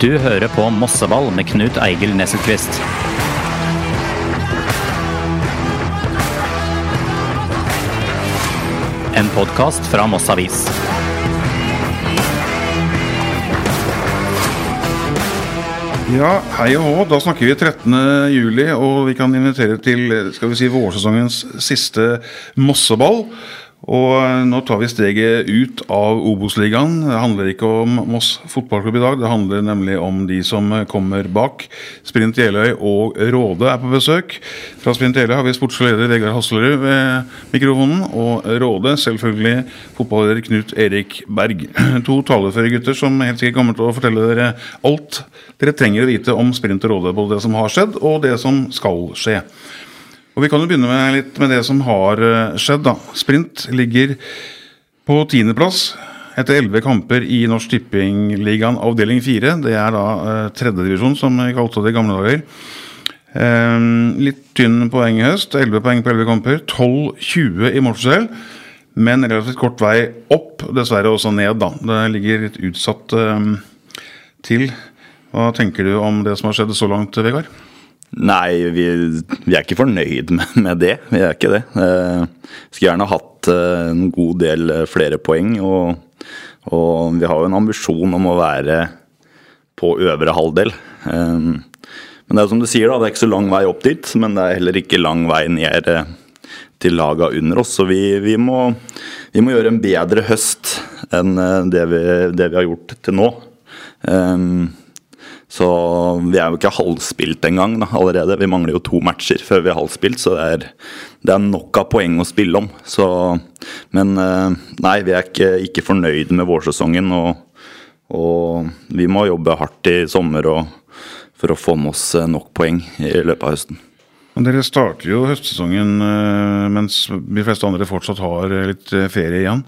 Du hører på Mosseball med Knut Eigil Nesselquist. En podkast fra Moss Avis. Ja, hei og hå. Da snakker vi 13. juli, og vi kan invitere til skal vi si, vårsesongens siste Mosseball. Og nå tar vi steget ut av Obos-ligaen. Det handler ikke om Moss fotballklubb i dag, det handler nemlig om de som kommer bak. Sprint Jeløy og Råde er på besøk. Fra Sprint Jeløy har vi sportsleder Vegard Haslerud ved mikrofonen. Og Råde selvfølgelig fotballeder Knut Erik Berg. To taleføre gutter som helt sikkert kommer til å fortelle dere alt dere trenger å vite om Sprint og Råde. Både det som har skjedd og det som skal skje. Og Vi kan jo begynne med litt med det som har eh, skjedd. da. Sprint ligger på tiendeplass etter elleve kamper i Norsk Tippingligaen avdeling fire. Det er da eh, tredjedivisjon, som vi kalte det i gamle dager. Eh, litt tynn poeng i høst. 11 poeng på 11 kamper. 12-20 i målforskjell. Men relativt kort vei opp, dessverre også ned, da. Det ligger litt utsatt eh, til. Hva tenker du om det som har skjedd så langt, Vegard? Nei, vi, vi, er ikke fornøyd med, med, det. Vi er ikke det. Eh, skulle gjerne hatt eh, en god del eh, flere poeng. Og, og, vi har jo en ambisjon om å være på øvre halvdel. Eh, men det er som du sier, da, det er ikke så lang vei opp dit. Men det er heller ikke lang vei ned eh, til laga under oss. Så vi, vi, må, vi, må, gjøre en bedre høst enn eh, det vi, det har gjort til nå. Um, så vi er jo ikke halvspilt engang da, allerede. Vi mangler jo to matcher før vi er halvspilt, så det er, det er nok av poeng å spille om. Så, men eh, nei, vi er ikke, ikke fornøyd med vårsesongen. Og, og, vi må jobbe hardt i sommer og, for å få med oss eh, nok poeng i løpet av høsten. Dere starter jo høstsesongen eh, mens de fleste andre fortsatt har eh, litt eh, ferie igjen.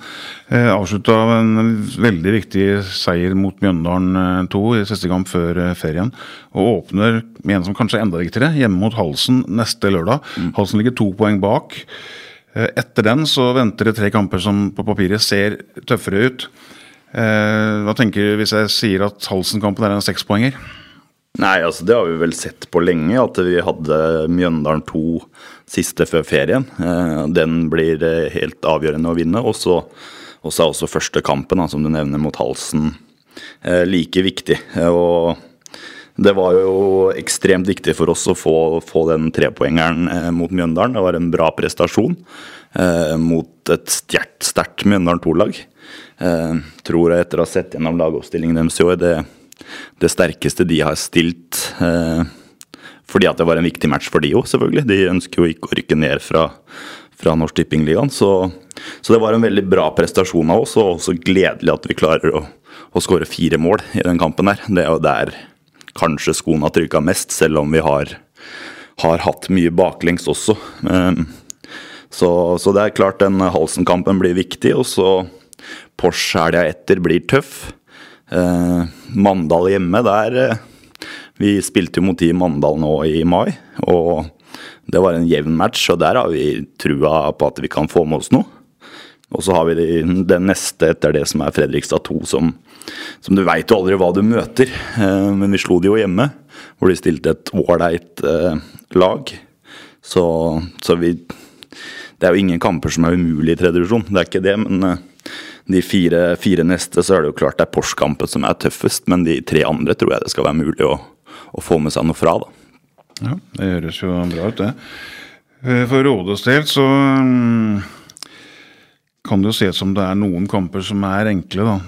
Avslutta en veldig viktig seier mot Mjøndalen 2 i siste kamp før ferien. Og åpner med en som kanskje er enda viktigere, hjemme mot Halsen neste lørdag. Mm. Halsen ligger to poeng bak. Etter den så venter det tre kamper som på papiret ser tøffere ut. Hva tenker du hvis jeg sier at Halsen-kampen er en sekspoenger? Nei, altså det har vi vel sett på lenge, at vi hadde Mjøndalen 2 siste før ferien. Eh, den blir eh, helt avgjørende å vinne. Og så er også første kampen, som du nevner, mot Halsen eh, like viktig. Og det var jo ekstremt viktig for oss å få, få den trepoengeren mot Mjøndalen. Det var en bra prestasjon mot et sterkt Mjøndalen 2-lag. Tror jeg etter å ha sett gjennom lagoppstillingen deres i år, det det sterkeste de har stilt. Eh, fordi at det var en viktig match for de òg, selvfølgelig. De ønsker jo ikke å rykke ned fra, fra Norsk Tippingligaen. Så, så, det var en veldig bra prestasjon av oss, og også gledelig at vi klarer å, å skåre fire mål i den kampen her. Det er jo der kanskje skoen har trykka mest, selv om vi har, har hatt mye baklengs også. Um, så, så, det er klart den Halsen-kampen blir viktig, og så Porsche helga etter blir tøff. Eh, Mandal hjemme, der eh, Vi spilte jo mot de i Mandal nå i mai, og det var en jevn match, og der har vi trua på at vi kan få med oss noe. Og så har vi den neste etter det som er Fredrikstad 2, som, som du veit jo aldri hva du møter. Eh, men vi slo de jo hjemme, hvor de stilte et ålreit eh, lag. Så, så, vi Det er jo ingen kamper som er umulig i tredje divisjon, det er ikke det. Men eh, de fire, fire, neste så er det jo klart det er Porsche-kampen som er tøffest, men de tre andre tror jeg det skal være mulig å, å få med seg noe fra. da. Ja, Det høres jo bra ut, det. Eh, for Rådes del så mm, kan det jo se som det er noen kamper som er enkle, da.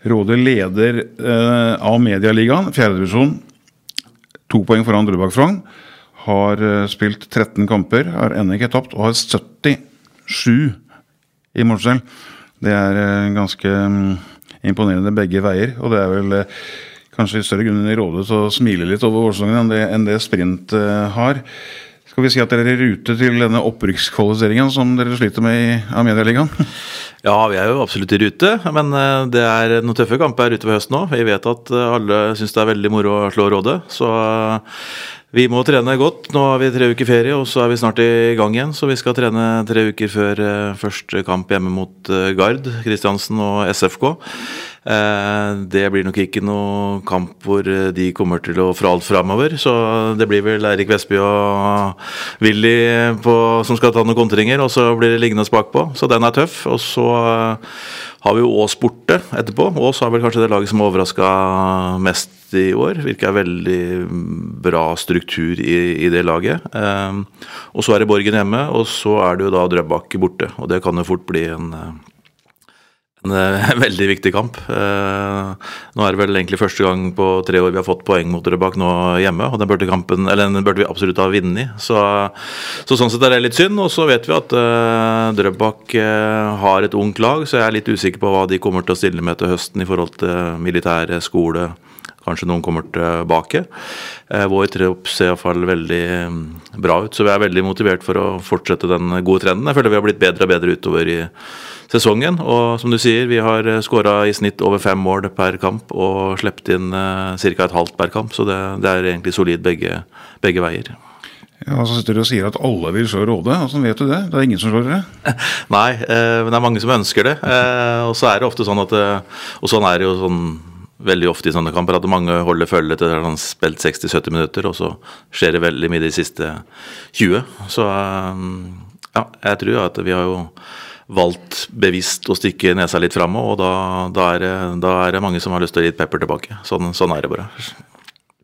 Råde Rådet leder eh, av Medialigaen, fjerdedivisjon. To poeng foran Drøbak Frogn. Har spilt 13 kamper, har ennå ikke tapt og har 77 i målforskjell. Det er eh, ganske mm, imponerende begge veier. Og det er vel eh, kanskje i større grunn enn i Råde å smile litt over vårsesongen enn, enn, det Sprint eh, har. Skal vi si at dere er i rute til denne opprykkskvalifiseringen som dere sliter med i Amedialigaen? Ja, vi er jo absolutt i rute, men det er noen tøffe kamper ute ved høsten òg. Vi vet at alle syns det er veldig moro å slå Råde, så Vi må trene godt. Nå har vi tre uker ferie, og så er vi snart i gang igjen. Så vi skal trene tre uker før eh, første kamp hjemme mot eh, Gard, Kristiansen og SFK. Eh, det blir nok ikke noe kamp hvor de kommer til å få alt framover. Så det blir vel Eirik Vestby og Willy på, som skal ta noen kontringer, og så blir det liggende bakpå. Så den er tøff. Og så har vi jo Ås borte etterpå. Ås har vel kanskje det laget som overraska mest i år. Virker veldig bra struktur i, i det laget. Um, og så er det Borgen hjemme, og så er det jo da Drøbak borte. Og det kan jo fort bli en, en, en veldig viktig kamp. Uh, nå er det vel egentlig første gang på tre år vi har fått poeng mot Drøbak nå hjemme, og den burde, kampen, den burde vi absolutt ha vunnet. Så, så, sånn sett er det litt synd. Og så vet vi at uh, Drøbak uh, har et ungt lag, så jeg er litt usikker på hva de kommer til å stille med til høsten i forhold til militær skole Kanskje noen kommer tilbake. Eh, vår tropp ser iallfall veldig mm, bra ut, så vi er veldig motivert for å fortsette den gode trenden. Jeg føler vi har blitt bedre og bedre utover i sesongen. Og som du sier, vi har skåra i snitt over fem mål per kamp og sluppet inn uh, ca. et halvt per kamp, så det, det er egentlig solid begge, begge veier. Ja, Så sitter du og sier at alle vil slå Råde. Hvordan vet du det? Det er ingen som slår dere? Nei, eh, men det er mange som ønsker det. Eh, og så er det ofte sånn at Og sånn er det jo sånn veldig ofte i sånne kamper at mange holder følge til han har spilt 60-70 minutter, og så skjer det veldig mye de siste 20. Så um, ja, jeg tror at vi har jo valgt bevisst å stikke nesa litt fram, og da, da, er det, da, er det, mange som har lyst til å gi pepper tilbake. Sånn, sånn er det bare.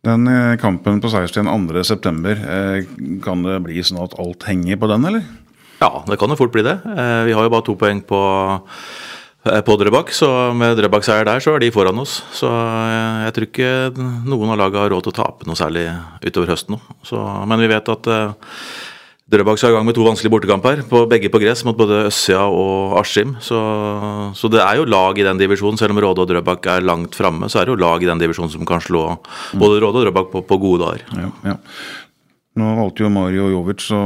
Den eh, kampen på Seierstien 2.9, eh, kan det bli sånn at alt henger på den, eller? Ja, det kan jo fort bli det. Eh, vi har jo bare to poeng på Eh, på Drøbak. Så med Drøbak-seier der, så er de foran oss. Så jeg, jeg tror ikke noen av lagene har råd til å tape noe særlig utover høsten nå. Så, men vi vet at uh, Drøbak skal i gang med to vanskelige bortekamper, på, begge på gress, mot både Øssia og Askim. Så, så, det er jo lag i den divisjonen, selv om Råde og Drøbak er langt framme, så er det jo lag i den divisjonen som kan slå både Råde og Drøbak på, på gode dager. Ja, ja. Nå valgte jo Mario Jovic å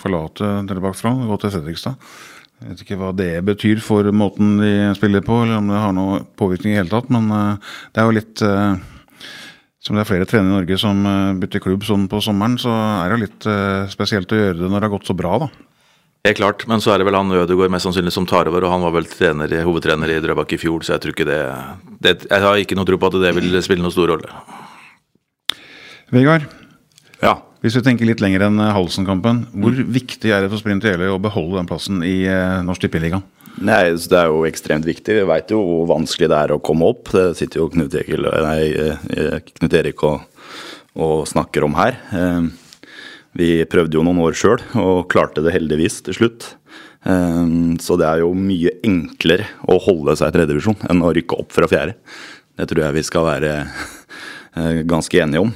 forlate Drøbak fra og gå til Fredrikstad. Jeg vet ikke hva det betyr for måten de spiller på, eller om det har noe påvirkning i hele tatt. Men uh, det er jo litt uh, Som det er flere trenere i Norge som uh, bytter klubb sånn på sommeren, så er det jo litt spesielt å gjøre det når det har gått så bra, da. Helt klart, men så er det vel han Ødegaard mest sannsynlig som tar over, og han var vel trener, hovedtrener i Drøbak i fjor, så jeg tror ikke det, det Jeg har ikke noe tro på at det vil spille noen stor rolle. Vegard? Ja. Hvis vi tenker litt lenger enn eh, Halsen-kampen, hvor mm. viktig er det for Sprint Jeløy å beholde den plassen i eh, Norsk Tippeligaen? Nei, Det er jo ekstremt viktig. Vi veit jo hvor vanskelig det er å komme opp. Det sitter jo Knut, Ekel, nei, eh, Knut Erik og, og, snakker om her. Vi prøvde jo noen år sjøl, og klarte det heldigvis til slutt. Så det er jo mye enklere å holde seg i tredjevisjon enn å rykke opp fra fjerde. Det tror jeg vi skal være ganske enige om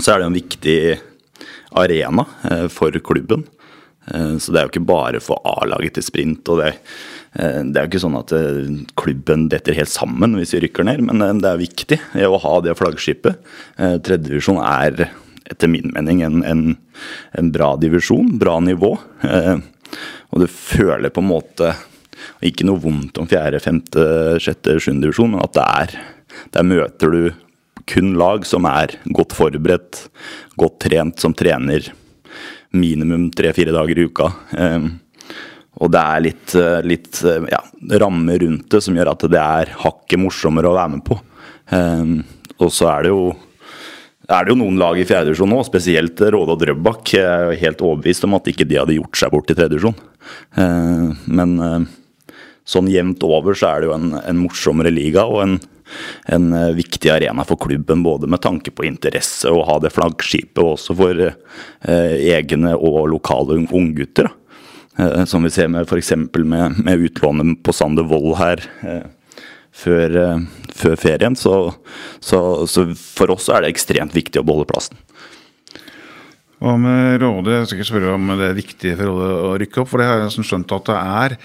så er det en viktig arena eh, for klubben. Eh, så det er jo ikke bare for A-laget til sprint. og det, eh, det er jo ikke sånn at klubben detter helt sammen hvis vi rykker ned, men det er viktig å ha det flaggskipet. Tredjedivisjon er etter min mening en, en, en, bra divisjon, bra nivå. Og du føler på en måte ikke noe vondt om fjerde, femte, sjette, sjuende divisjon, men at det er Der møter du kun lag som er godt forberedt, godt trent, som trener minimum tre-fire dager i uka. Ehm, og det er litt, eh, litt eh, ja, rammer rundt det som gjør at det er hakket morsommere å være med på. Ehm, og så er det jo er det jo noen lag i fjerdedivisjon nå, spesielt Råde og Drøbak. Helt overbevist om at ikke de hadde gjort seg bort i tredjedivisjon. Ehm, men eh, sånn jevnt over så er det jo en, en morsommere liga og en, en eh, viktig arena for klubben, både med tanke på interesse og å ha det flaggskipet, og også for eh, egne og lokale unggutter. Eh, som vi ser med f.eks. Med, med utlånet på Sander Wold her eh, før, eh, før, ferien. Så, så, så, for oss er det ekstremt viktig å beholde plassen. Hva med Råde? Jeg skal ikke spørre om det er viktig for Råde å rykke opp, for det har jeg skjønt at det er.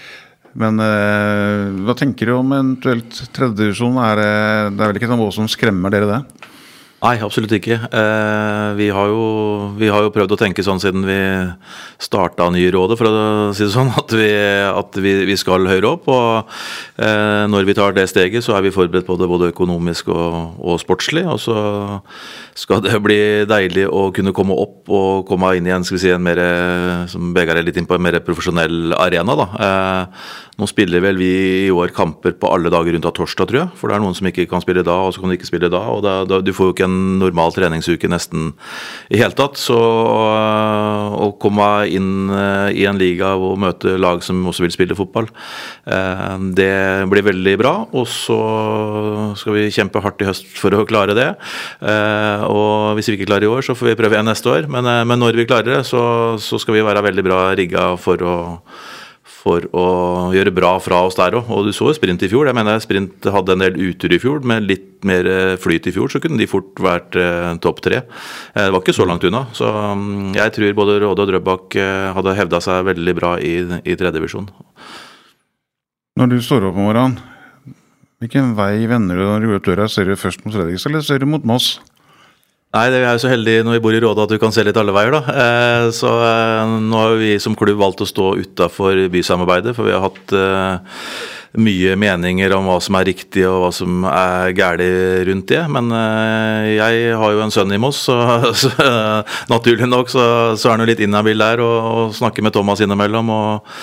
Men eh, hva tenker du om eventuelt tredjedivisjon? Er det, det er vel ikke nivå som skremmer dere, det? Nei, absolutt ikke. Eh, vi, har jo, vi, har jo, prøvd å tenke sånn siden vi starta Nyrådet, for å si det sånn, at vi, at vi, vi skal høyere opp. Og eh, når vi tar det steget, så er vi forberedt på det både økonomisk og, og, sportslig. Og så skal det bli deilig å kunne komme opp og komme inn i en, skal vi si, en mer, som Begar er litt inn på, en mer profesjonell arena. da. Eh, nå spiller vel vi i år kamper på alle dager rundt av torsdag, tror jeg. For det er noen som ikke kan spille da, og så kan de ikke spille da. og da, da, Du får jo ikke normal treningsuke nesten i hele tatt. Så øh, å komme inn øh, i en liga og møte lag som også vil spille fotball, øh, det blir veldig bra. Og så skal vi kjempe hardt i høst for å klare det. Og hvis vi ikke klarer i år, så får vi prøve igjen neste år. Men, men når vi klarer det, så, så skal vi være veldig bra rigga for å for å gjøre bra fra oss der òg. Og du så jo sprint i fjor. Jeg mener sprint hadde en del utur i fjor. Med litt mer eh, flyt i fjor, så kunne de fort vært eh, topp tre. Eh, det var ikke så langt unna. Så um, jeg tror både Råde og Drøbak eh, hadde hevda seg veldig bra i, i tredjedivisjon. Når du står opp om morgenen, hvilken vei vender du når du går ut døra? Ser du først mot Fredrikstad, eller ser du mot Moss? Nei, vi er jo så heldige når vi bor i Råde at du kan se litt alle veier, da. Eh, så eh, nå har vi som klubb valgt å stå utafor bysamarbeidet, for vi har hatt eh, mye meninger om hva som er riktig og hva som er galt rundt det. Men jeg har jo en sønn i Moss, så, så naturlig nok så, så er han jo litt inhabil der og, og snakker med Thomas innimellom. og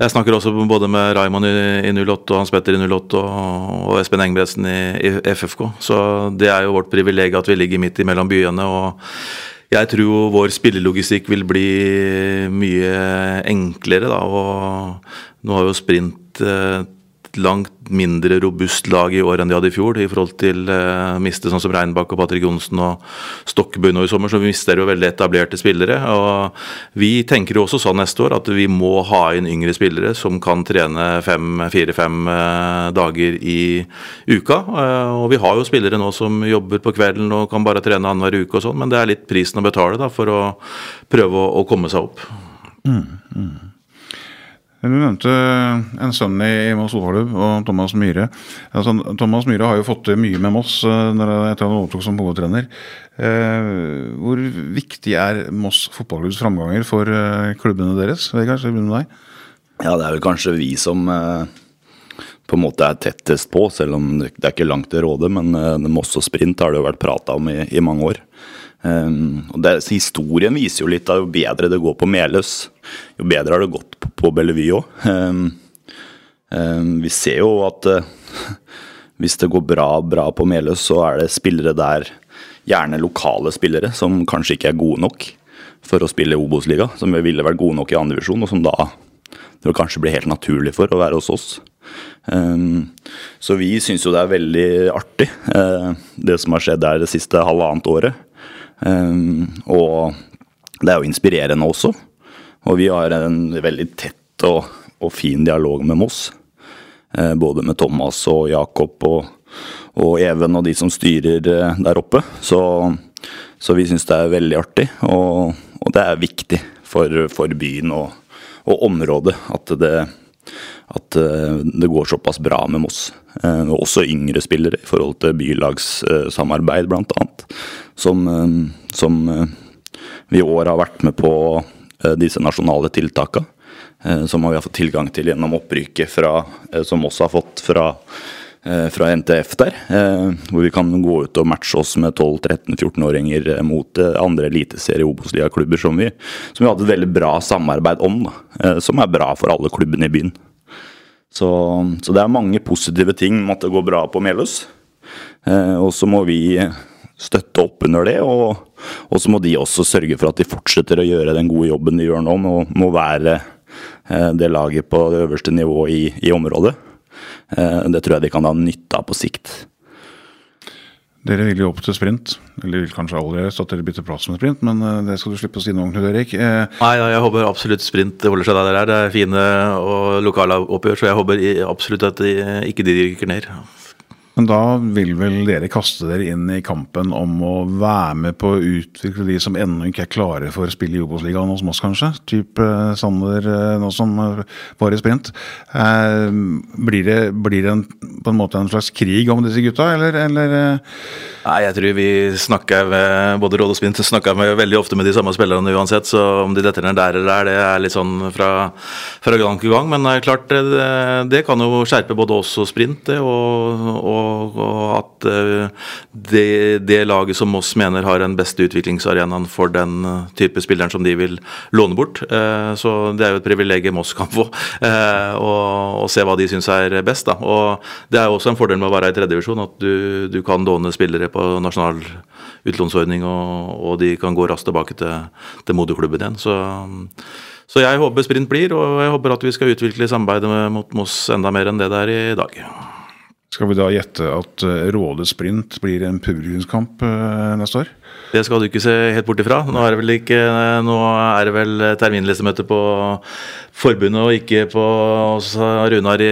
jeg snakker også både med Raymond i, 08 og Hans Petter i 08 og, Espen Engbretsen i, FFK. Så det er jo vårt privilegium at vi ligger midt imellom byene. og jeg tror vår spillelogistikk vil bli mye enklere. Da, og nå har jo Sprint eh, langt mindre robust lag i år enn de hadde i fjor, i forhold til uh, miste sånn som Reinbakk og Patrick Johnsen og Stokkebø nå i sommer, så vi mister jo veldig etablerte spillere. og Vi tenker jo også sånn neste år at vi må ha inn yngre spillere som kan trene fire-fem uh, dager i uka. Uh, og vi har jo spillere nå som jobber på kvelden og kan bare trene annenhver uke og sånn, men det er litt prisen å betale da, for å prøve å, å komme seg opp. Mm, mm. Du nevnte en sønn i Moss fotballklubb, og Thomas Myhre. Altså, Thomas Myhre har jo fått til mye med Moss eh, etter han overtok som hovedtrener. Eh, hvor viktig er Moss fotballklubbs framganger for eh, klubbene deres? Vegard, skal begynne med deg? Ja, det er vel kanskje vi som på en måte er tettest på, selv om det er ikke langt til råde. Men Moss og sprint har det jo vært prata om i, i mange år. Um, og det, Historien viser jo litt at jo bedre det går på Meløs, jo bedre har det gått på, på Bellevue òg. Um, um, vi ser jo at uh, hvis det går bra, bra på Meløs, så er det spillere der, gjerne lokale spillere, som kanskje ikke er gode nok for å spille Obos-liga. Som ville vært gode nok i andredivisjon, og som da det vil kanskje bli helt naturlig for å være hos oss. Så vi syns jo det er veldig artig, uh, det som har skjedd der det siste halvannet året. Ehm, og det er jo inspirerende også. Og vi har en veldig tett og, og fin dialog med Moss. Eh, både med Thomas og Jakob og, og, Even og de som styrer eh, der oppe. Så, så vi syns det er veldig artig, og, og det er viktig for, for byen og, og, området at det, at eh, det går såpass bra med Moss. Og også yngre spillere i forhold til bylagssamarbeid, bl.a som, eh, som eh, vi i år har vært med på eh, disse nasjonale tiltakene. Som vi har fått tilgang til gjennom opprykket fra, som også har fått fra, fra NTF der. Hvor vi kan gå ut og matche oss med 12-13-14-åringer mot andre eliteserie Obos-ligaklubber som, vi, som vi hadde et veldig bra samarbeid om. Som er bra for alle klubbene i byen. Så, så det er mange positive ting med at det går bra på Meløs. Og så må vi støtte opp under det. Og, og, så må de også sørge for at de fortsetter å gjøre den gode jobben de gjør nå. Må, må være eh, det laget på det øverste nivået i, i området. Eh, det tror jeg de kan ha nytte av på sikt. Dere vil jo opp til sprint, eller vil kanskje allerede at dere bytter plass med sprint, men eh, det skal du slippe å si noe om, Knut Erik. Eh... Nei, jeg håper absolutt sprint holder seg der det er. Det er fine og lokale oppgjør, så jeg håper absolutt at de, ikke de rykker ned. Men da vil vel dere kaste dere inn i kampen om å være med på å utvikle de som ennå ikke er klare for å spille i Obos-ligaen hos Moss, kanskje? Type eh, Sander eh, nå som var i sprint. Eh, blir det, blir det en, på en måte en slags krig om disse gutta, eller? eller Nei, jeg tror vi snakker med både Råd og Sprint snakker med veldig ofte med de samme spillerne uansett, så om de detter ned der eller der, det er litt sånn fra, fra gang til gang. Men det er klart, det, det kan jo skjerpe både oss og Sprint, det, og, og og, og at eh, det, det, laget som Moss mener har den beste utviklingsarenaen for den eh, type spilleren som de vil låne bort. Eh, så det er jo et privilegium Moss kan få, å se hva de syns er best. Da. Og det er jo også en fordel med å være i tredjevisjon, at du, du, kan låne spillere på nasjonal utlånsordning, og, og, de kan gå raskt tilbake til, til moderklubben igjen. Så så jeg håper sprint blir, og jeg håper at vi skal utvikle samarbeidet mot Moss enda mer enn det det er i dag. Skal vi da gjette at eh, Råde sprint blir en publikumskamp eh, neste år? Det skal du ikke se helt bort ifra. Nå er det vel, ikke, nå er det vel terminlistemøte på forbundet og ikke på Runar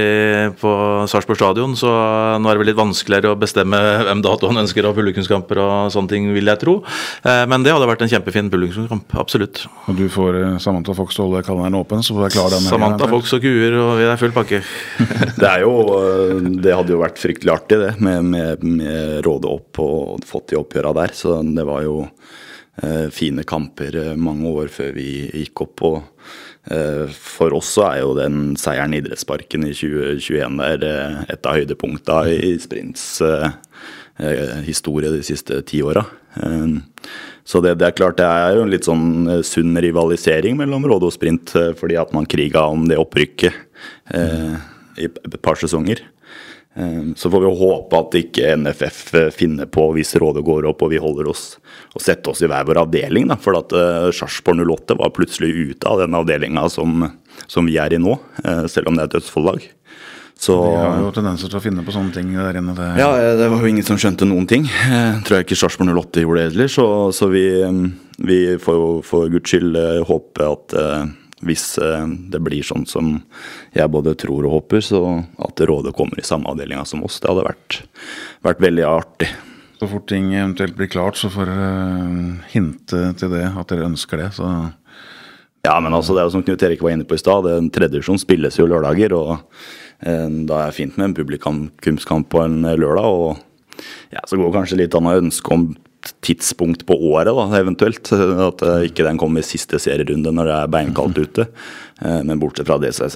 på Sarpsborg stadion, så nå er det vel litt vanskeligere å bestemme hvem datoen han ønsker av publikumskamper og sånne ting, vil jeg tro. Eh, men det hadde vært en kjempefin publikumskamp, absolutt. Og du får eh, Samantha Fox holde kalenderen åpen, så får du klar den? Samantha Fox og kuer, og vi er full pakke. det er jo eh, Det hadde jo vært fryktelig artig, det, med, med, med rådet opp og fått de oppgjøra der. Så det var jo eh, fine kamper eh, mange år før vi gikk opp. og eh, For oss så er jo den seieren i Idrettsparken i 2021 der et av høydepunktene i sprints historie de siste ti åra. Så det, det, er klart det er jo en litt sånn sunn rivalisering mellom Råde og Sprint, fordi at man kriga om det opprykket i et par sesonger. Ehm, så får vi håpe at ikke NFF eh, finner på hvis rådet går opp og vi holder oss og setter oss i hver vår avdeling. Da, for at uh, Sarpsborg 08 var plutselig ute av den avdelinga som, som, vi er i nå, uh, selv om det er et dødsfalllag. Så, de har jo tendenser til å finne på sånne ting der inne. Det... Ja, det var jo ingen som skjønte noen ting. Jeg tror jeg ikke Sarpsborg 08 gjorde det heller, så, så vi, vi, får jo for guds skyld håpe at hvis eh, det blir sånn som jeg både tror og håper, så at rådet kommer i samme avdelinga som oss. Det hadde vært, vært, veldig artig. Så fort ting eventuelt blir klart, så får dere eh, hinte til det, at dere ønsker det. så... Ja, men altså, det er jo som Knut Erik var inne på i stad, tredjevisjon spilles jo lørdager. og eh, Da er det fint med en publikumskamp på en lørdag. og ja, Så går kanskje litt an å ønske om tidspunkt på året, da, eventuelt. At uh, ikke den kommer i siste serierunde når det er beinkaldt ute. Uh, men bortsett fra det, så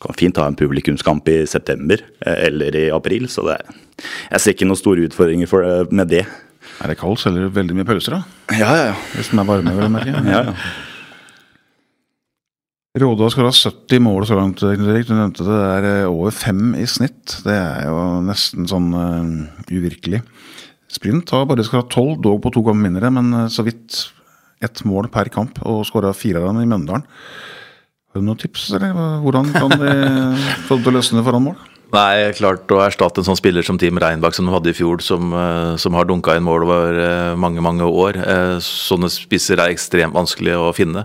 kan fint ha en publikumskamp i september eller i april. Så det, jeg ser ikke noen store utfordringer for, med det. Er det kaldt, selger du veldig mye pølser, da? Ja, ja, ja. Hvis den er varme, vil jeg merke. Ja, ja. Råde skal ha 70 mål så langt, Erik. Du nevnte det. Det er over fem i snitt. Det er jo nesten sånn uh, uvirkelig. Sprint har bare skal ha tolv, dog på to ganger mindre, men eh, så vidt ett mål per kamp, og skåra fire av dem i Mjøndalen. Har du noen tips, eller hvordan kan de få det til å løsne foran mål? Nei, klart å erstatte en sånn spiller som Team Reinbach som de hadde i fjor, som, eh, som har dunka inn mål over eh, mange mange år. Eh, sånne spisser er ekstremt vanskelig å finne.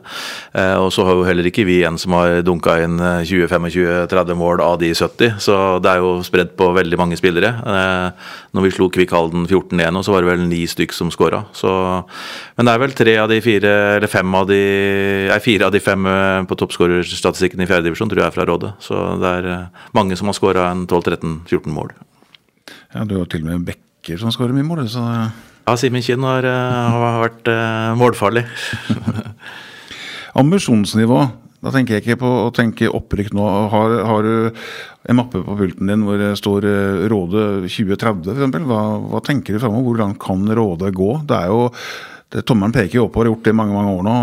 Og så har jo heller ikke vi en som har dunka inn 20-25-30 mål av de 70, så det er jo spredd på veldig mange spillere. Når vi slo Kvikk Halden 14-1, så var det vel ni stykk som skåra. Men det er vel tre av de fire, eller fem av de, nei, fire av de fem på toppskårerstatistikken i fjerdedivisjon, tror jeg er fra Rådet. Så det er mange som har skåra en 12-13-14 mål. Ja, Du har til og med Bekker som skårer mye mål. så... Ja, Simen Kinn har, eh, har, vært uh, målfarlig. Ambisjonsnivå. Da tenker jeg ikke på å tenke opprykk nå. Har, har, du en mappe på pulten din hvor det står eh, Råde 2030 f.eks.? Hva, hva tenker du framover? Hvor langt kan Råde gå? Det er jo det, Tommelen peker jo oppover, har gjort det i mange mange år nå.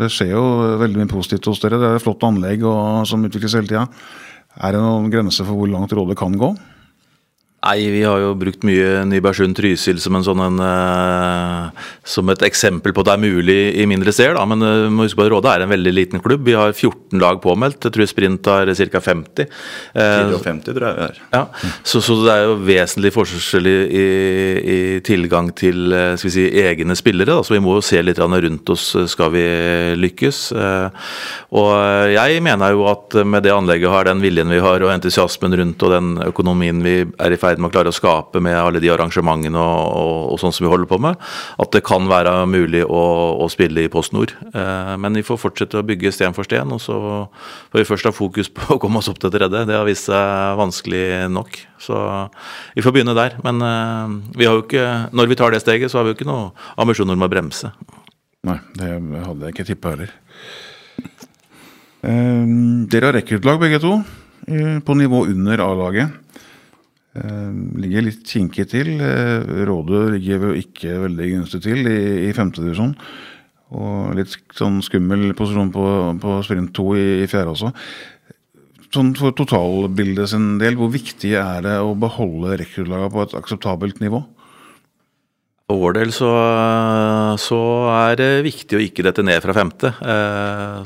Det skjer jo veldig mye positivt hos dere. Det er et flott anlegg og, som utvikles hele tida. Er det noen grenser for hvor langt rådet kan gå? Nei, vi har jo brukt mye Nybergsund-Trysil som, en sånn en, uh, som et eksempel på at det er mulig i mindre steder. Men uh, må huske på at Råde er en veldig liten klubb. Vi har 14 lag påmeldt. Jeg tror Sprint har ca. 50. Uh, 50 tror jeg vi har. Ja, så, så, det er jo vesentlig forskjell i, i, tilgang til vi si, egne spillere. Da. Så vi må jo se litt rundt oss skal vi lykkes. og jeg mener jo at med det anlegget har, den viljen vi har og entusiasmen rundt og den økonomien vi er i ferd ferd med å klare å skape med alle de arrangementene og, og, og sånn som vi holder på med, at det kan være mulig å, å spille i Post Nord. Eh, men vi får fortsette å bygge sten for sten, og så får vi først ha fokus på å komme oss opp til tredje. Det har vist seg vanskelig nok. Så vi får begynne der. Men eh, vi har jo ikke, når vi tar det steget, så har vi jo ikke noe ambisjoner om å bremse. Nei, det hadde jeg ikke tippa heller. Eh, dere har rekruttlag begge to, på nivå under A-laget. Eh, ligger litt kinkig til. Eh, Rådet ligger jo ikke veldig gunstig til i, i femtedivisjon. Og litt sånn skummel posisjon på, på sprint to i, i fjerde også. Sånn For totalbildet sin del, hvor viktig er det å beholde rekruttlaga på et akseptabelt nivå? For vår del så, så, er det viktig å ikke dette ned fra femte.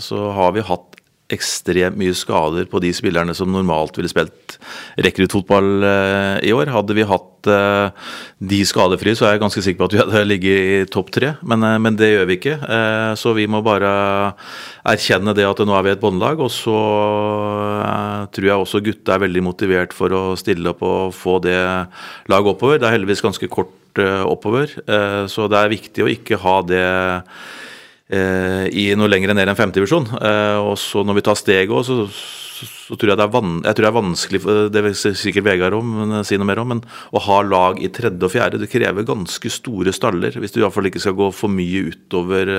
Så har vi hatt ekstremt mye skader på de spillerne som normalt ville spilt rekruttfotball eh, i år. Hadde vi hatt eh, de skadefrie, så er jeg ganske sikker på at vi hadde ligget i topp tre, men, eh, men, det gjør vi ikke. Så vi må bare erkjenne det at nå er vi et båndlag, og så tror jeg også gutta er veldig motivert for å stille opp og få det laget oppover. Det er heldigvis ganske kort oppover, så det er viktig å ikke ha det i noe lenger ned enn femtedivisjon. Eh, og så når vi tar steget òg, så, så, tror jeg det er, van, jeg det er vanskelig Det vil sikkert Vegard om, men, eh, si noe mer om, men å ha lag i tredje og fjerde det krever ganske store staller. Hvis du iallfall ikke skal gå for mye utover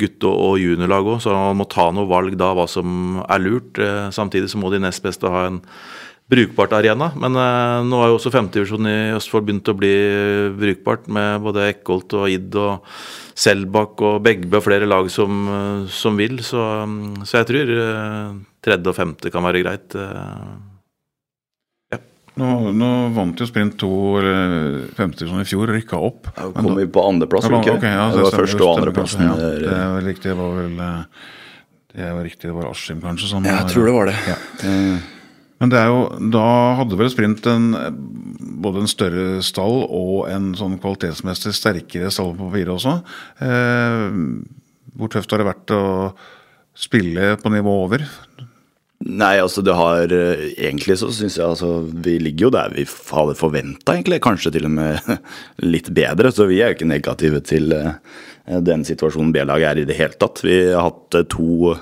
gutte- og juniorlag òg. Så man må ta noe valg da hva som er lurt. Samtidig så må de nest beste ha en brukbart arena. Men eh, nå har jo også femtedivisjonen i Østfold begynt å bli brukbart, med både Eckholt og Id og Selbakk og Begbe og flere lag som, uh, som vil. Så, um, så, jeg tror uh, tredje og femte kan være greit. Ja. Nå, nå, vant jo Sprint 2 femtedivisjon i fjor, rykka opp. Ja, kom vi på andreplass, ja, okay, ja, det, det var første og andreplassen. Ja, det var riktig, det var vel det var riktig, det var Askim kanskje? Som jeg tror det var det. Ja. Men det er jo, da hadde vel Sprint en, både en større stall og en sånn kvalitetsmessig sterkere stall på papiret også. Eh, hvor tøft har det vært å spille på nivå over? Nei, altså det har Egentlig så syns jeg altså Vi ligger jo der vi hadde forventa, egentlig. Kanskje til og med litt bedre. Så vi er jo ikke negative til eh, den situasjonen B-laget er i det hele tatt. Vi har hatt to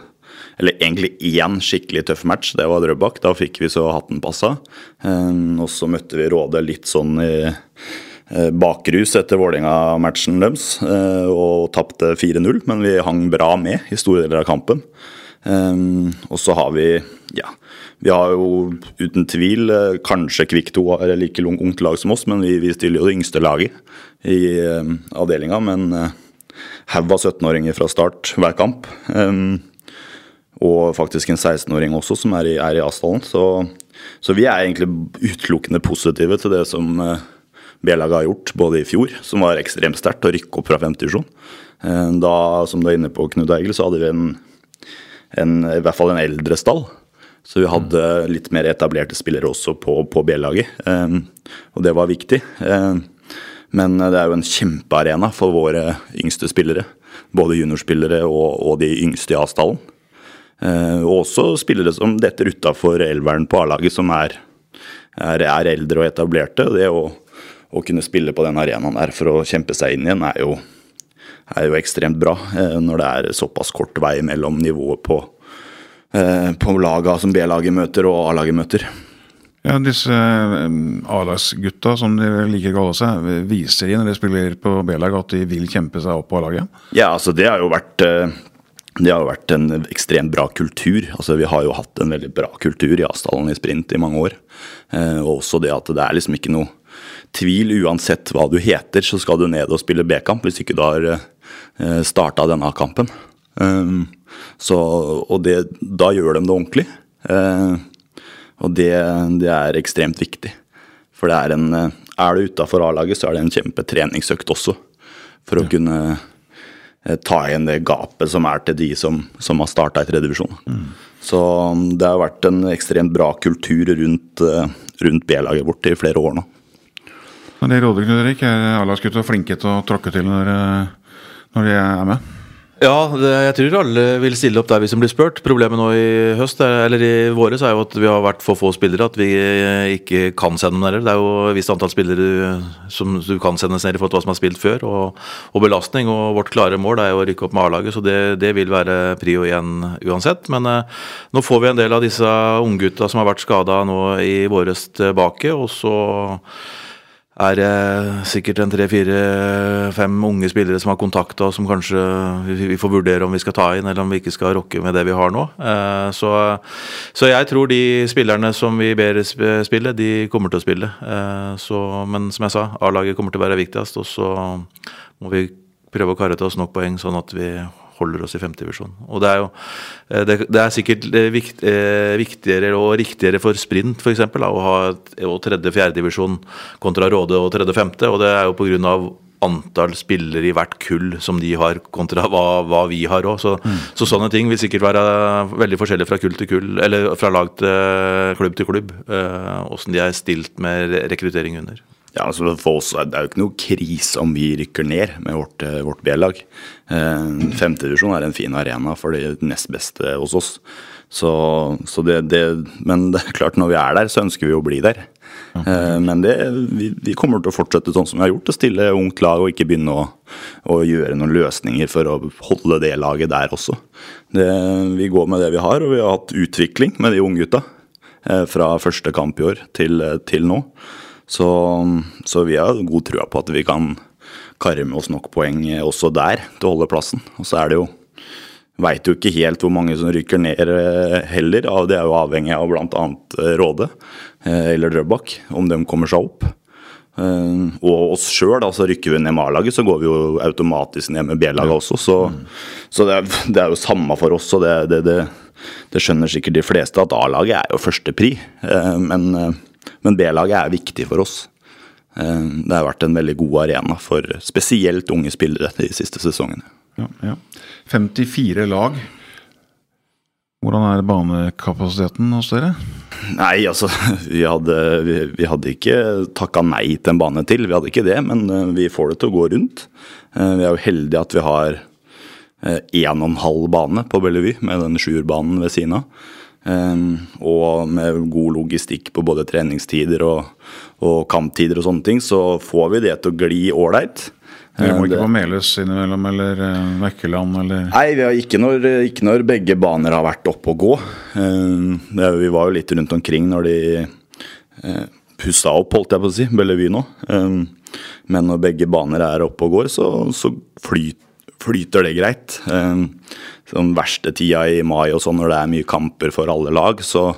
eller egentlig én skikkelig tøff match, det var Drøbak. Da fikk vi så hatten passa. Ehm, og så møtte vi Råde litt sånn i eh, bakrus etter Vålerenga-matchen deres eh, og tapte 4-0, men vi hang bra med i store deler av kampen. Ehm, og så har vi ja, vi har jo uten tvil eh, kanskje Kvikk 2 har like ungt lag som oss, men vi, vi stiller jo det yngste laget i avdelinga. Men haug av 17-åringer fra start hver kamp. Um, og faktisk en 16-åring også, som er i, er i Asdalen. Så, så, vi er egentlig utelukkende positive til det som eh, B-laget har gjort, både i fjor, som var ekstremt sterkt, å rykke opp fra femtedivisjon. Eh, da, som du er inne på, Knut Eigil, så hadde vi en, en, i hvert fall en eldre stall. Så vi hadde litt mer etablerte spillere også på, på B-laget, eh, og det var viktig. Men det er jo en kjempearena for våre yngste spillere. Både juniorspillere og, og de yngste i A-stallen. Eh, og også spillere som detter utafor elveren på A-laget, som er, er, er, eldre og etablerte. Det å, å, kunne spille på den arenaen der for å kjempe seg inn igjen, er jo, er jo ekstremt bra. Eh, når det er såpass kort vei mellom nivået på, eh, på laga som B-laget møter og A-laget møter. Ja, Disse A-lagsgutta, som de liker å kalle seg, viser i når de spiller på B-lag at de vil kjempe seg opp på A-laget? Ja, altså det har jo vært det har jo vært en ekstremt bra kultur. Altså, vi har jo hatt en veldig bra kultur i Asdalen i sprint i mange år. Eh, og også det at det er liksom ikke noe tvil. Uansett hva du heter, så skal du ned og spille B-kamp hvis ikke du har eh, starta denne kampen. Um, så, og det, da gjør de det ordentlig. Eh, og det, det, er ekstremt viktig. For det er en Er du utafor A-laget, så er det en kjempetreningsøkt også. For å ja. kunne ta igjen det gapet som er til de som, som har starta i tredjedivisjon. Mm. Så um, det har vært en ekstremt bra kultur rundt, eh, rundt B-laget vårt i flere år nå. Men det råder Knut Erik, er A-lagsgutta flinke til å tråkke til når, eh, når, de er med? Ja, det, jeg tror alle vil stille opp der hvis de blir spurt. Problemet nå i høst, eller i våres, er jo at vi har vært for få spillere. At vi ikke kan sende dem ned. Det er jo et visst antall spillere som du kan sendes ned i forhold til hva som har spilt før, og, og, belastning. Og vårt klare mål er jo å rykke opp med A-laget, så det, det, vil være prio igjen uansett. Men eh, nå får vi en del av disse unggutta som har vært skada nå i våres tilbake, og så er det sikkert en tre-fire-fem unge spillere som har kontakta, som kanskje vi får vurdere om vi skal ta inn, eller om vi ikke skal rokke med det vi har nå. Eh, så, så jeg tror de spillerne som vi ber spille, de kommer til å spille. Eh, så, men som jeg sa, A-laget kommer til å være viktigst, og så må vi prøve å karre til oss nok poeng, sånn at vi holder oss i femtedivisjon. Og det er jo eh, det, det er sikkert eh, vikt, eh, viktigere og riktigere for sprint f.eks. å ha tredje-fjerdedivisjon kontra Råde og tredje-femte. Og det er jo pga antall spillere i hvert kull som de har, kontra hva, hva vi har òg. Så, mm. så, sånne ting vil sikkert være veldig forskjellige fra kull til kull, eller fra lag til klubb til klubb. Åssen de er stilt med rekruttering under. Ja, altså for oss Det er jo ikke noe krise om vi rykker ned med vårt, eh, vårt B-lag. Eh, Femtedivisjon er en fin arena for de nest beste hos oss. Så, så det, det, men det er klart når vi er der, så ønsker vi å bli der. Eh, men det, vi, vi, kommer til å fortsette sånn som vi har gjort, å stille ungt lag og ikke begynne å, å gjøre noen løsninger for å holde det laget der også. Vi går med det vi har, og vi har hatt utvikling med de unggutta gutta fra første kamp i år til, til nå. Så, så vi har god trua på at vi kan karre med oss nok poeng også der til å holde plassen. Og så er det jo Veit jo ikke helt hvor mange som rykker ned eh, heller. Det er jo avhengig av bl.a. Eh, Råde eh, eller Drøbak, om de kommer seg opp. Og oss sjøl, altså rykker vi ned med A-laget, så går vi jo automatisk ned med B-laget også. Så, så det, er, det, er, jo samme for oss, og det, det, det skjønner sikkert de fleste at A-laget er jo førstepri. Men men B-laget er viktig for oss. Eh, det har vært en veldig god arena for spesielt unge spillere de siste sesongene. Ja, ja. 54 lag. Hvordan er banekapasiteten hos dere? Nei, altså Vi hadde, vi, vi hadde ikke takka nei til en bane til, vi hadde ikke det. Men eh, vi får det til å gå rundt. Eh, vi er jo heldige at vi har én og en halv bane på Bellevue med den sjuerbanen ved siden av. Ehm, og med god logistikk på både treningstider og, og kamptider og sånne ting, så får vi det til å gli ålreit. Dere må ikke på Meløs innimellom, eller Vekkeland, eh, eller Nei, vi har ikke når, ikke når, begge baner har vært oppe og gå. Ehm, vi var jo litt rundt omkring når de eh, pussa opp, holdt jeg på å si, Bellevue nå. Ehm, men når begge baner er oppe og går, så, så flyter flyter det greit. Sånn verste tida i mai og sånn, når det er mye kamper for alle lag, så,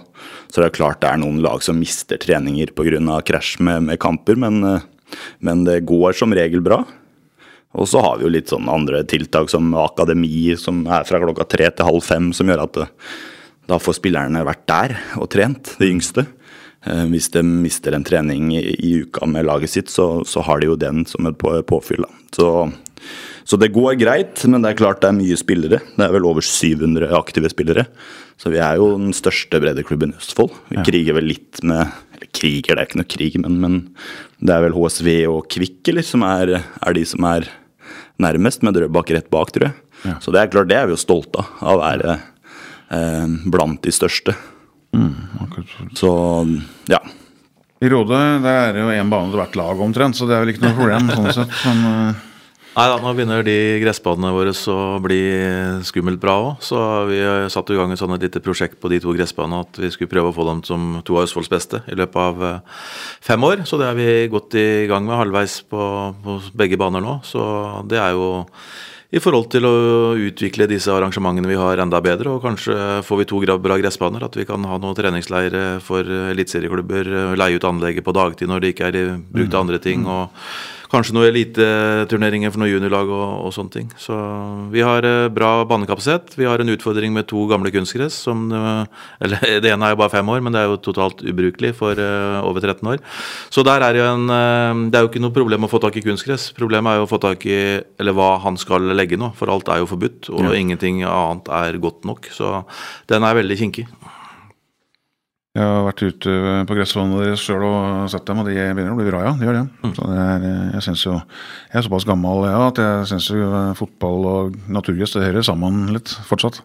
så det er klart det er noen lag som mister treninger pga. krasj med, med, kamper, men, eh, men, det går som regel bra. Og så har vi jo litt sånn andre tiltak som akademi, som er fra klokka tre til halv fem, som gjør at det, eh, da får spillerne vært der og trent, de yngste. Eh, hvis de mister en trening i, i uka med laget sitt, så, så, har de jo den som et påfyll. Så så det går greit, men det er klart det er mye spillere. Det er vel over 700 aktive spillere. Så vi er jo den største breddeklubben i Østfold. Vi ja. kriger vel litt med Eller kriger, det er ikke noe krig, men, men det er vel HSV og Kvikk eller, som er, er, de som er nærmest, med Drøbak rett bak, tror jeg. Ja. Så det er klart, det er vi jo stolte av. Å være eh, blant de største. Mm, så ja. I Råde det er jo én bane til hvert lag omtrent, så det er vel ikke noe problem. sånn sett, men... Nei da, nå begynner de gressbanene våre å bli skummelt bra òg. Så vi satte i gang et, sånt lite prosjekt på de to gressbanene at vi skulle prøve å få dem som to av Østfolds beste i løpet av eh, fem år. Så det er vi godt i gang med halvveis på, på begge baner nå. Så det er jo i forhold til å utvikle disse arrangementene vi har enda bedre. Og kanskje får vi to bra gressbaner, at vi kan ha noen treningsleire for eliteserieklubber. Leie ut anlegget på dagtid når det ikke er brukt til andre ting. og kanskje noen eliteturneringer for noen juniorlag og, og, sånne ting. Så vi har eh, bra banekapasitet. Vi har en utfordring med to gamle kunstgress. Som, eh, eller det ene er jo bare fem år, men det er jo totalt ubrukelig for uh, over 13 år. Så der er jo en Det er jo ikke noe problem å få tak i kunstgress. Problemet er jo å få tak i eller hva han skal legge nå, for alt er jo forbudt. Og ja. ingenting annet er godt nok. Så den er veldig kinkig. Jeg har vært ute på gressvannet deres sjøl og sett dem, og de begynner å bli bra, ja. De gjør det. Mm. Så det er, jeg jo Jeg er såpass gammel ja, at jeg syns fotball og naturgress det hører sammen litt fortsatt.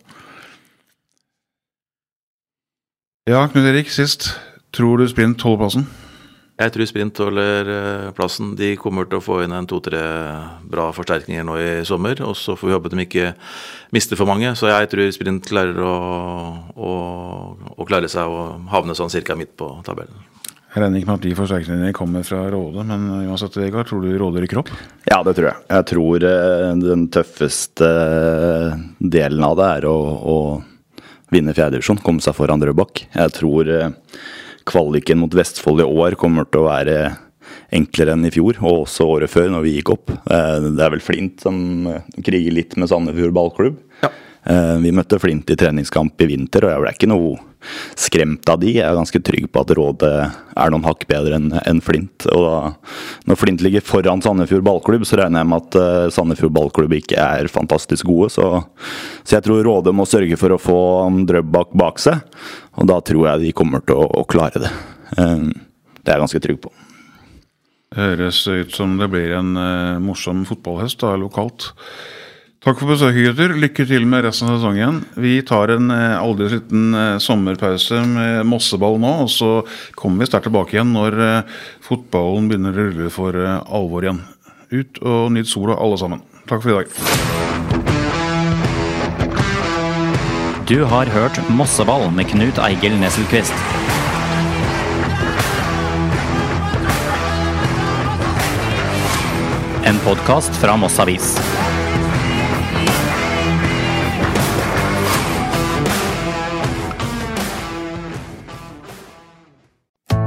Ja, Knut Erik, sist. Tror du sprint holder plassen? Jeg tror sprint holder eh, plassen. De kommer til å få inn en to-tre bra forsterkninger nå i sommer. Og så får vi håpe at de ikke mister for mange. Så jeg tror sprint klarer å, å, å klare seg og havne sånn cirka midt på tabellen. Jeg regner ikke med at de forsterkningene kommer fra Råde, men uansett, Vegard, tror du Råde rykker opp? Ja, det tror jeg. Jeg tror uh, den tøffeste delen av det er å, å vinne fjerdedivisjon, komme seg foran Drøbak. Jeg tror kvaliken mot Vestfold i år kommer til å være enklere enn i fjor, og også året før, når vi gikk opp. Eh, det er vel Flint som eh, kriger litt med Sandefjord ballklubb. Ja. Eh, vi møtte Flint i treningskamp i vinter, og jeg ble ikke noe skremt av de. Jeg er ganske trygg på at Rådet er noen hakk bedre enn Flint. Og når Flint ligger foran Sandefjord ballklubb, så regner jeg med at Sandefjord ballklubb ikke er fantastisk gode. Så, så jeg tror Rådet må sørge for å få Drøbak bak seg. Og da tror jeg de kommer til å, å klare det. Eh, det er jeg ganske trygg på. Høres ut som det blir en uh, morsom fotballhøst da, lokalt. Takk for besøket, gutter. Lykke til med resten av sesongen. Vi tar en uh, aldri liten uh, sommerpause med Mosseball nå, og så kommer vi sterkt tilbake igjen når fotballen begynner å rulle for alvor igjen. Ut og nyt sola, alle sammen. Takk for i dag. Du har hørt Mosseball med Knut Eigil Nesselquist. En podkast fra Moss Avis.